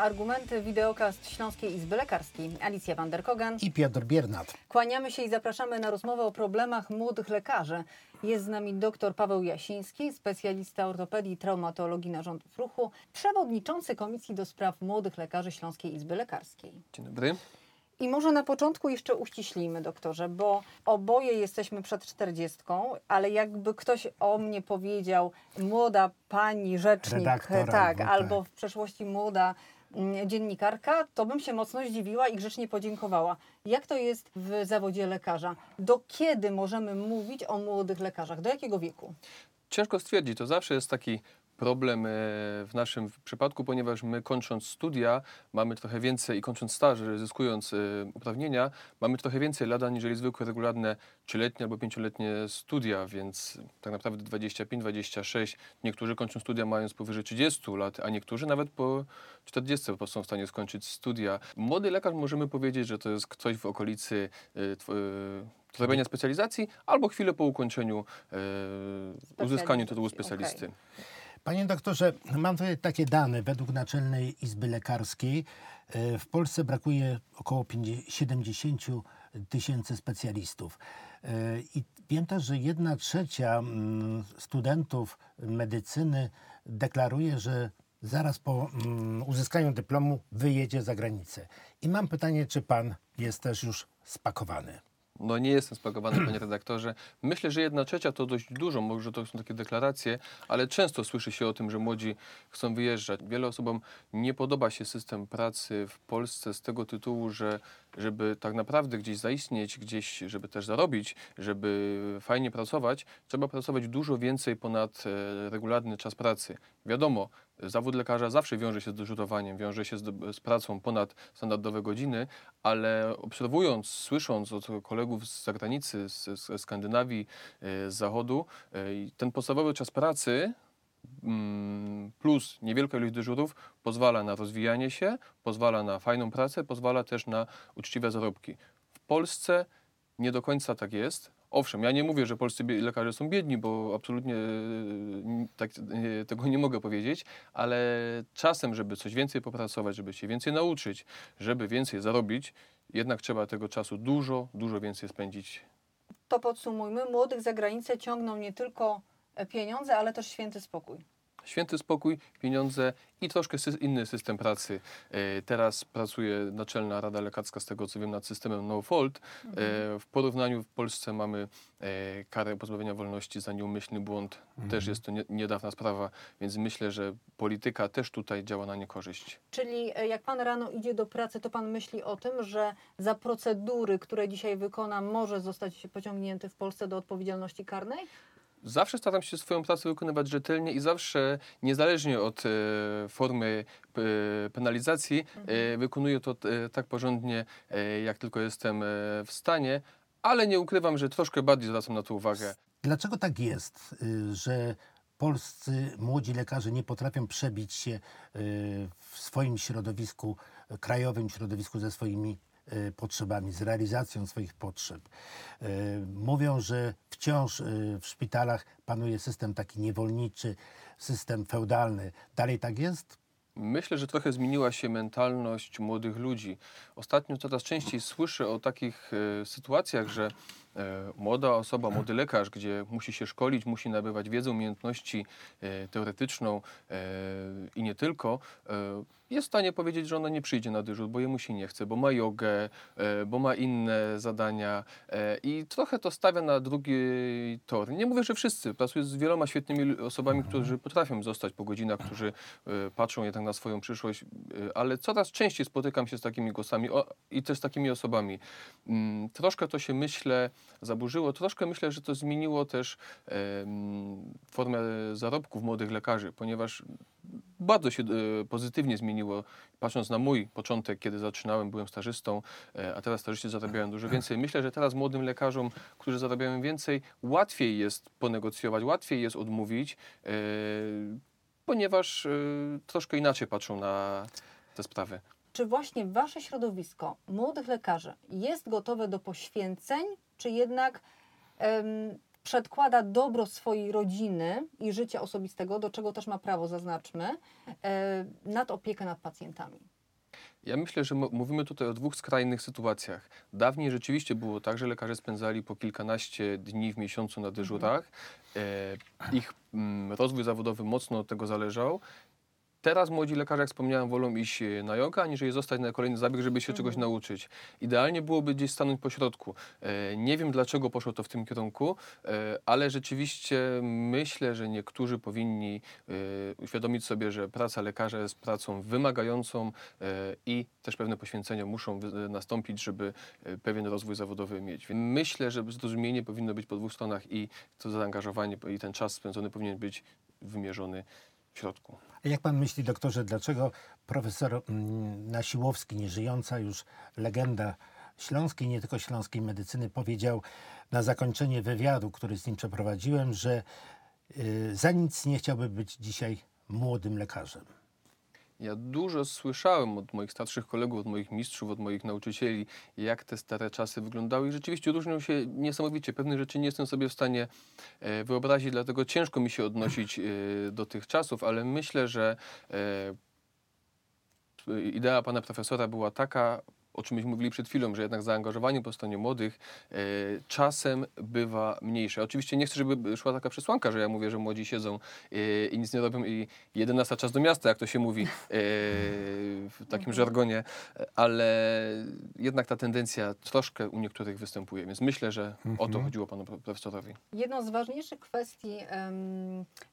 Argumenty wideokast Śląskiej Izby Lekarskiej. Alicja Vanderkogan. i Piotr Biernat. Kłaniamy się i zapraszamy na rozmowę o problemach młodych lekarzy. Jest z nami dr Paweł Jasiński, specjalista ortopedii i traumatologii narządów ruchu, przewodniczący Komisji do Spraw Młodych Lekarzy Śląskiej Izby Lekarskiej. Dzień dobry. I może na początku jeszcze uściślimy, doktorze, bo oboje jesteśmy przed czterdziestką, ale jakby ktoś o mnie powiedział, młoda pani rzecznik, Redaktor tak, albo tak. w przeszłości młoda dziennikarka, to bym się mocno zdziwiła i grzecznie podziękowała. Jak to jest w zawodzie lekarza? Do kiedy możemy mówić o młodych lekarzach? Do jakiego wieku? Ciężko stwierdzić, to zawsze jest taki problem e, w naszym przypadku, ponieważ my kończąc studia mamy trochę więcej i kończąc staż, zyskując e, uprawnienia, mamy trochę więcej lat aniżeli zwykłe, regularne trzyletnie albo pięcioletnie studia, więc tak naprawdę 25-26, niektórzy kończą studia mając powyżej 30 lat, a niektórzy nawet po 40 po są w stanie skończyć studia. Młody lekarz możemy powiedzieć, że to jest ktoś w okolicy e, zrobienia specjalizacji albo chwilę po ukończeniu, uzyskaniu tytułu specjalisty. Panie doktorze, mam tutaj takie dane. Według Naczelnej Izby Lekarskiej e, w Polsce brakuje około 50, 70 tysięcy specjalistów. E, I wiem też, że jedna trzecia mm, studentów medycyny deklaruje, że zaraz po mm, uzyskaniu dyplomu wyjedzie za granicę. I mam pytanie, czy pan jest też już spakowany? No nie jestem spakowany, panie redaktorze. Myślę, że jedna trzecia to dość dużo, może to są takie deklaracje, ale często słyszy się o tym, że młodzi chcą wyjeżdżać. Wiele osobom nie podoba się system pracy w Polsce z tego tytułu, że żeby tak naprawdę gdzieś zaistnieć, gdzieś, żeby też zarobić, żeby fajnie pracować, trzeba pracować dużo więcej ponad e, regularny czas pracy. Wiadomo, zawód lekarza zawsze wiąże się z dorzutowaniem, wiąże się z, z pracą ponad standardowe godziny, ale obserwując, słysząc od kolegów z zagranicy, z, z Skandynawii, e, z Zachodu, e, ten podstawowy czas pracy mm, plus niewielka ilość dyżurów pozwala na rozwijanie się, pozwala na fajną pracę, pozwala też na uczciwe zarobki. W Polsce nie do końca tak jest. Owszem, ja nie mówię, że polscy lekarze są biedni, bo absolutnie e, tak, e, tego nie mogę powiedzieć, ale czasem, żeby coś więcej popracować, żeby się więcej nauczyć, żeby więcej zarobić, jednak trzeba tego czasu dużo, dużo więcej spędzić. To podsumujmy, młodych za granicę ciągną nie tylko e, pieniądze, ale też święty spokój. Święty spokój, pieniądze i troszkę sy- inny system pracy. E, Teraz pracuje Naczelna Rada Lekarska, z tego co wiem, nad systemem no fault. E, W porównaniu w Polsce mamy e, karę pozbawienia wolności za nieumyślny błąd. Też jest to nie, niedawna sprawa, więc myślę, że polityka też tutaj działa na niekorzyść. Czyli e, jak pan rano idzie do pracy, to pan myśli o tym, że za procedury, które dzisiaj wykona, może zostać pociągnięty w Polsce do odpowiedzialności karnej? Zawsze staram się swoją pracę wykonywać rzetelnie i zawsze, niezależnie od e, formy e, penalizacji, e, wykonuję to e, tak porządnie, e, jak tylko jestem e, w stanie, ale nie ukrywam, że troszkę bardziej zwracam na to uwagę. Dlaczego tak jest, y, że polscy młodzi lekarze nie potrafią przebić się y, w swoim środowisku, krajowym środowisku ze swoimi potrzebami, z realizacją swoich potrzeb? Y, Mówią, że wciąż y, w szpitalach panuje system taki niewolniczy, system feudalny. Dalej tak jest? Myślę, że trochę zmieniła się mentalność młodych ludzi. Ostatnio coraz częściej słyszę o takich e, sytuacjach, że e, młoda osoba, młody lekarz, gdzie musi się szkolić, musi nabywać wiedzę, umiejętności e, teoretyczną e, i nie tylko, e, jest w stanie powiedzieć, że ona nie przyjdzie na dyżur, bo jemu się nie chce, bo ma jogę, e, bo ma inne zadania e, i trochę to stawia na drugi tor. Nie mówię, że wszyscy. Pracuję z wieloma świetnymi osobami, którzy potrafią zostać po godzinach, którzy e, patrzą jednak na swoją przyszłość, e, ale coraz częściej spotykam się z takimi głosami i też z takimi osobami. Mm, Troszkę to się, myślę, zaburzyło. Troszkę myślę, że to zmieniło też formę zarobków młodych lekarzy, ponieważ bardzo się e, pozytywnie zmieniło, patrząc na mój początek, kiedy zaczynałem, byłem stażystą, e, a teraz stażyści zarabiają dużo więcej. Myślę, że teraz młodym lekarzom, którzy zarabiają więcej, łatwiej jest ponegocjować, łatwiej jest odmówić, e, ponieważ troszkę inaczej patrzą na te sprawy. Czy właśnie wasze środowisko młodych lekarzy jest gotowe do poświęceń, czy jednak em, przedkłada dobro swojej rodziny i życia osobistego, do czego też ma prawo, zaznaczmy, e, nad opiekę nad pacjentami. Ja myślę, że mówimy tutaj o dwóch skrajnych sytuacjach. Dawniej rzeczywiście było tak, że lekarze spędzali po kilkanaście dni w miesiącu na dyżurach. E, ich mm, rozwój zawodowy mocno od tego zależał. Teraz młodzi lekarze, jak wspomniałem, wolą iść e, na jogę, aniżeli zostać na kolejny zabieg, żeby się czegoś nauczyć. Idealnie byłoby gdzieś stanąć po środku. E, nie wiem, dlaczego poszło to w tym kierunku, e, ale rzeczywiście myślę, że niektórzy powinni uświadomić sobie, że praca lekarza jest pracą wymagającą i też pewne poświęcenia muszą nastąpić, żeby pewien rozwój zawodowy mieć. Więc myślę, że zrozumienie powinno być po dwóch stronach i to zaangażowanie i ten czas spędzony powinien być wymierzony w środku. Jak pan myśli, doktorze, dlaczego profesor mm, Nasiłowski, nieżyjąca już legenda śląskiej, nie tylko śląskiej medycyny, powiedział na zakończenie wywiadu, który z nim przeprowadziłem, że y, za nic nie chciałby być dzisiaj młodym lekarzem. Ja dużo słyszałem od moich starszych kolegów, od moich mistrzów, od moich nauczycieli, jak te stare czasy wyglądały i rzeczywiście różnią się niesamowicie. Pewnych rzeczy nie jestem sobie w stanie e, wyobrazić, dlatego ciężko mi się odnosić e, do tych czasów, ale myślę, że e, idea pana profesora była taka, o czym myśmy mówili przed chwilą, że jednak zaangażowanie po stronie młodych e, czasem bywa mniejsze. Oczywiście nie chcę, żeby szła taka przesłanka, że ja mówię, że młodzi siedzą e, i nic nie robią i 11 czas do miasta, jak to się mówi e, w takim żargonie, ale jednak ta tendencja troszkę u niektórych występuje, więc myślę, że o to chodziło panu pro- profesorowi. Jedną z ważniejszych kwestii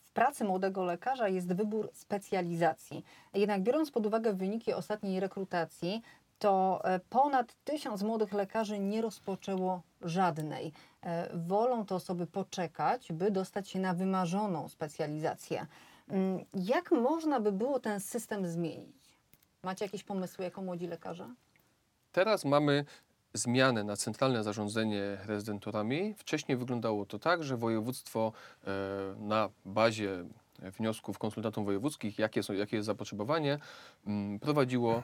w pracy młodego lekarza jest wybór specjalizacji. Jednak biorąc pod uwagę wyniki ostatniej rekrutacji, to e, ponad tysiąc młodych lekarzy nie rozpoczęło żadnej. E, Wolą te osoby poczekać, by dostać się na wymarzoną specjalizację. Mm, Jak można by było ten system zmienić? Macie jakieś pomysły jako młodzi lekarze? Teraz mamy zmianę na centralne zarządzanie rezydenturami. Wcześniej wyglądało to tak, że województwo e, na bazie wniosków konsultantów wojewódzkich, jakie, są, jakie jest zapotrzebowanie, mm, prowadziło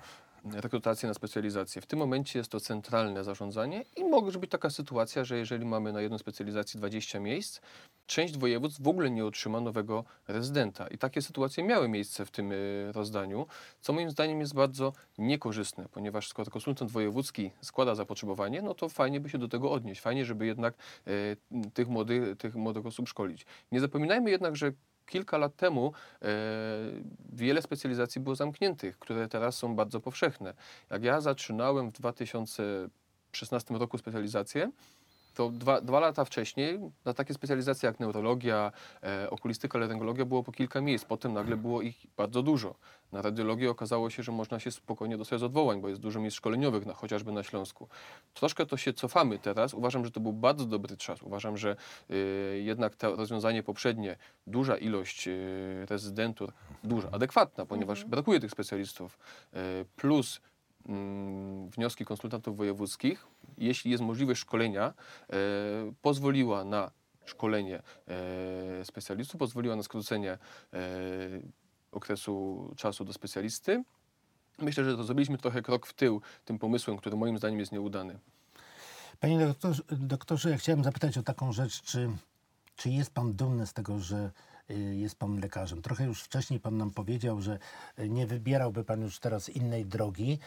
rekrutację na specjalizację. W tym momencie jest to centralne zarządzanie i może być taka sytuacja, że jeżeli mamy na jedną specjalizację 20 miejsc, część województw w ogóle nie otrzyma nowego rezydenta. I takie sytuacje miały miejsce w tym y, rozdaniu, co moim zdaniem jest bardzo niekorzystne, ponieważ skoro konsultant wojewódzki składa zapotrzebowanie, no to fajnie by się do tego odnieść. Fajnie, żeby jednak y, tych, młodych, tych młodych osób szkolić. Nie zapominajmy jednak, że kilka lat temu e, wiele specjalizacji było zamkniętych, które teraz są bardzo powszechne. Jak ja zaczynałem w 2016 roku specjalizację, to dwa, dwa lata wcześniej na takie specjalizacje jak neurologia, e, okulistyka, laryngologia było po kilka miejsc. Potem nagle było ich bardzo dużo. Na radiologię okazało się, że można się spokojnie dostać z odwołań, bo jest dużo miejsc szkoleniowych, na, chociażby na Śląsku. Troszkę to się cofamy teraz. Uważam, że to był bardzo dobry czas. Uważam, że y, jednak to rozwiązanie poprzednie, duża ilość y, rezydentur, duża, adekwatna, ponieważ brakuje tych specjalistów, y, plus mm, wnioski konsultantów wojewódzkich, jeśli jest możliwość szkolenia, e, pozwoliła na szkolenie e, specjalistów, pozwoliła na skrócenie e, okresu czasu do specjalisty. Myślę, że to zrobiliśmy trochę krok w tył tym pomysłem, który moim zdaniem jest nieudany. Panie doktorze, doktorze, ja chciałem zapytać o taką rzecz, czy, czy jest pan dumny z tego, że jest pan lekarzem? Trochę już wcześniej pan nam powiedział, że y, nie wybierałby pan już teraz innej drogi,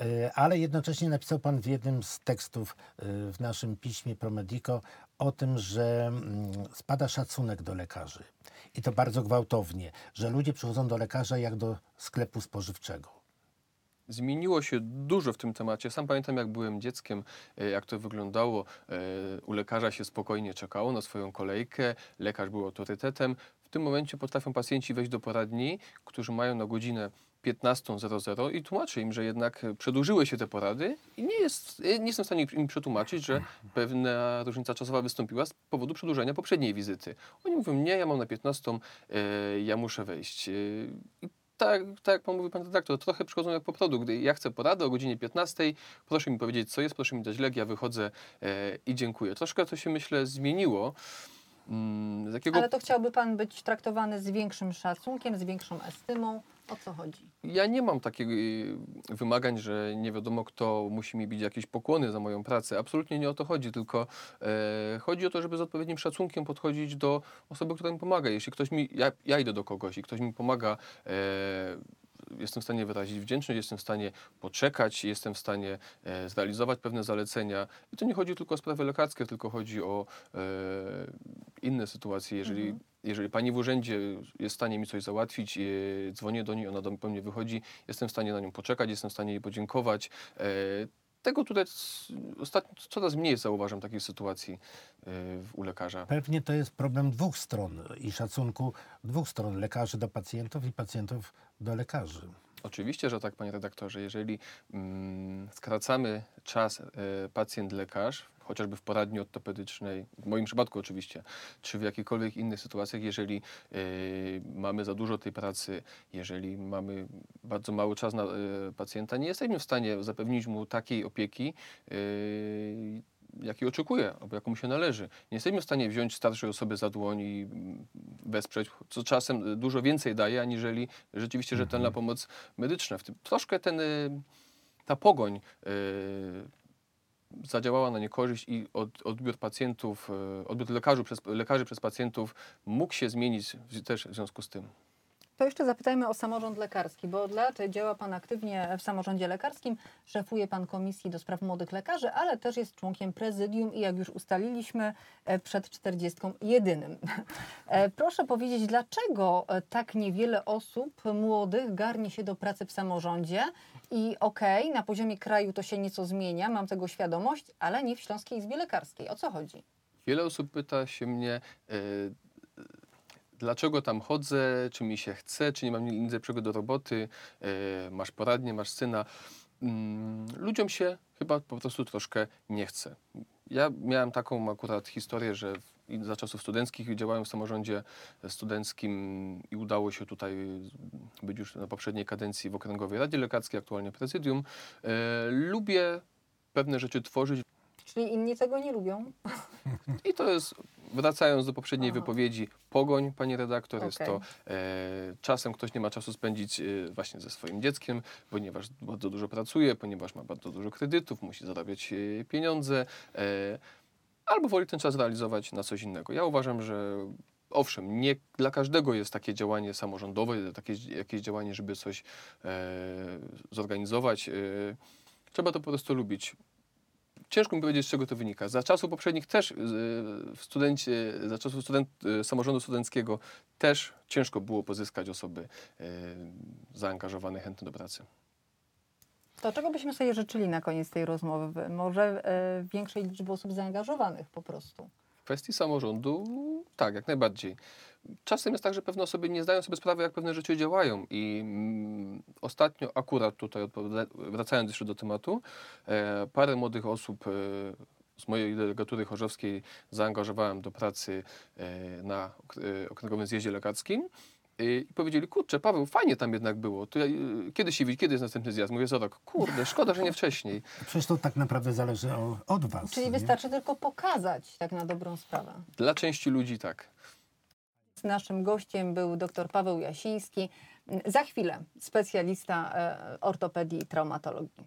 y, ale jednocześnie napisał pan w jednym z tekstów y, w naszym piśmie Promedico o tym, że mm, spada szacunek do lekarzy. I to bardzo gwałtownie, że ludzie przychodzą do lekarza jak do sklepu spożywczego. Zmieniło się dużo w tym temacie. Sam pamiętam, jak byłem dzieckiem, jak to wyglądało. U lekarza się spokojnie czekało na swoją kolejkę, lekarz był autorytetem. W tym momencie potrafią pacjenci wejść do poradni, którzy mają na godzinę 15.00 i tłumaczę im, że jednak przedłużyły się te porady i nie, jest, e, nie jestem w stanie im przetłumaczyć, że pewna różnica czasowa wystąpiła z powodu przedłużenia poprzedniej wizyty. Oni mówią, nie, ja mam na 15, e, ja muszę wejść. E, tak, tak jak pan mówi, pan redaktor, trochę przychodzą jak po produkt. Gdy Ja chcę poradę o godzinie 15, proszę mi powiedzieć, co jest, proszę mi dać lek, ja wychodzę i dziękuję. Troszkę to się, myślę, zmieniło. Mm, jakiego Ale to chciałby pan być traktowany z większym szacunkiem, z większą estymą. O co chodzi? Ja nie mam takich y, wymagań, że nie wiadomo kto musi mi bić jakieś pokłony za moją pracę. Absolutnie nie o to chodzi, tylko e, chodzi o to, żeby z odpowiednim szacunkiem podchodzić do osoby, która mi pomaga. Jeśli ktoś mi, ja, ja idę do kogoś i ktoś mi pomaga, e, jestem w stanie wyrazić wdzięczność, jestem w stanie poczekać, jestem w stanie e, zrealizować pewne zalecenia. I to nie chodzi tylko o sprawy lekarskie, tylko chodzi o e, inne sytuacje. Jeżeli, jeżeli pani w urzędzie jest w stanie mi coś załatwić, e, dzwonię do niej, ona do, po mnie wychodzi, jestem w stanie na nią poczekać, jestem w stanie jej podziękować. E, tego tutaj ostatnio coraz mniej zauważam takiej sytuacji e, w- u lekarza. Pewnie to jest problem dwóch stron i szacunku dwóch stron, lekarzy do pacjentów i pacjentów do lekarzy. Oczywiście, że tak, panie redaktorze. Jeżeli mm, skracamy czas e, pacjent-lekarz, chociażby w poradni ortopedycznej, w moim przypadku oczywiście, czy w jakichkolwiek innych sytuacjach, jeżeli e, mamy za dużo tej pracy, jeżeli mamy bardzo mały czas na e, pacjenta, nie jesteśmy w stanie zapewnić mu takiej opieki, e, jakiej oczekuje, albo jaką mu się należy. Nie jesteśmy w stanie wziąć starszej osoby za dłoń i wesprzeć, co czasem dużo więcej daje, aniżeli rzeczywiście rzetelna pomoc medyczna. W tym troszkę ten, y, ta pogoń y, zadziałała na niekorzyść i od, odbiór pacjentów, y, odbiór lekarzy przez, lekarzy przez pacjentów mógł się zmienić też w związku z tym. To jeszcze zapytajmy o samorząd lekarski, bo od lat działa Pan aktywnie w samorządzie lekarskim, szefuje Pan Komisji do Spraw Młodych Lekarzy, ale też jest członkiem prezydium i jak już ustaliliśmy e, przed 40 jedynym. E, Proszę powiedzieć, dlaczego e, tak niewiele osób młodych garnie się do pracy w samorządzie i okej, na poziomie kraju to się nieco zmienia, mam tego świadomość, ale nie w Śląskiej Izbie Lekarskiej. O co chodzi? Wiele osób pyta się mnie, y, dlaczego tam chodzę, czy mi się chce, czy nie mam nic lepszego do roboty, y, masz poradnię, masz syna. Mm, Ludziom się chyba po prostu troszkę nie chce. Ja miałem taką akurat historię, że i za czasów studenckich działałem w samorządzie studenckim i udało się tutaj być już na poprzedniej kadencji w Okręgowej Radzie Lekarskiej, aktualnie prezydium. E, lubię pewne rzeczy tworzyć, Czyli inni tego nie lubią? i to jest, wracając do poprzedniej Aha. wypowiedzi, pogoń, pani redaktor, jest Okej. to e, czasem ktoś nie ma czasu spędzić e, właśnie ze swoim dzieckiem, ponieważ bardzo dużo pracuje, ponieważ ma bardzo dużo kredytów, musi zarabiać e, pieniądze, e, albo woli ten czas realizować na coś innego. Ja uważam, że owszem, nie dla każdego jest takie działanie samorządowe, takie jakieś działanie, żeby coś e, zorganizować. E, trzeba to po prostu lubić. Ciężko mi powiedzieć, z czego to wynika. Za czasów poprzednich też, e, w studencie, za czasów student, e, samorządu studenckiego też ciężko było pozyskać osoby e, zaangażowane, chętne do pracy. To czego byśmy sobie życzyli na koniec tej rozmowy? Może e, większej liczby osób zaangażowanych po prostu. W kwestii samorządu, tak, jak najbardziej. Czasem jest tak, że pewne osoby nie zdają sobie sprawy, jak pewne rzeczy działają. I mm, ostatnio, akurat tutaj, wracając jeszcze do tematu, e, parę młodych osób e, z mojej delegatury chorzowskiej zaangażowałem do pracy e, na e, okręgowym zjeździe lekarskim. E, I powiedzieli, kurczę, Paweł, fajnie tam jednak było. To ja, e, kiedy się widzi, kiedy jest następny zjazd? Mówię, za rok. Kurde, szkoda, że nie wcześniej. Przecież to tak naprawdę zależy o, od was. Czyli nie? wystarczy tylko pokazać tak na dobrą sprawę. Dla części ludzi tak. Naszym gościem był dr Paweł Jasiński, za chwilę specjalista e, ortopedii i traumatologii.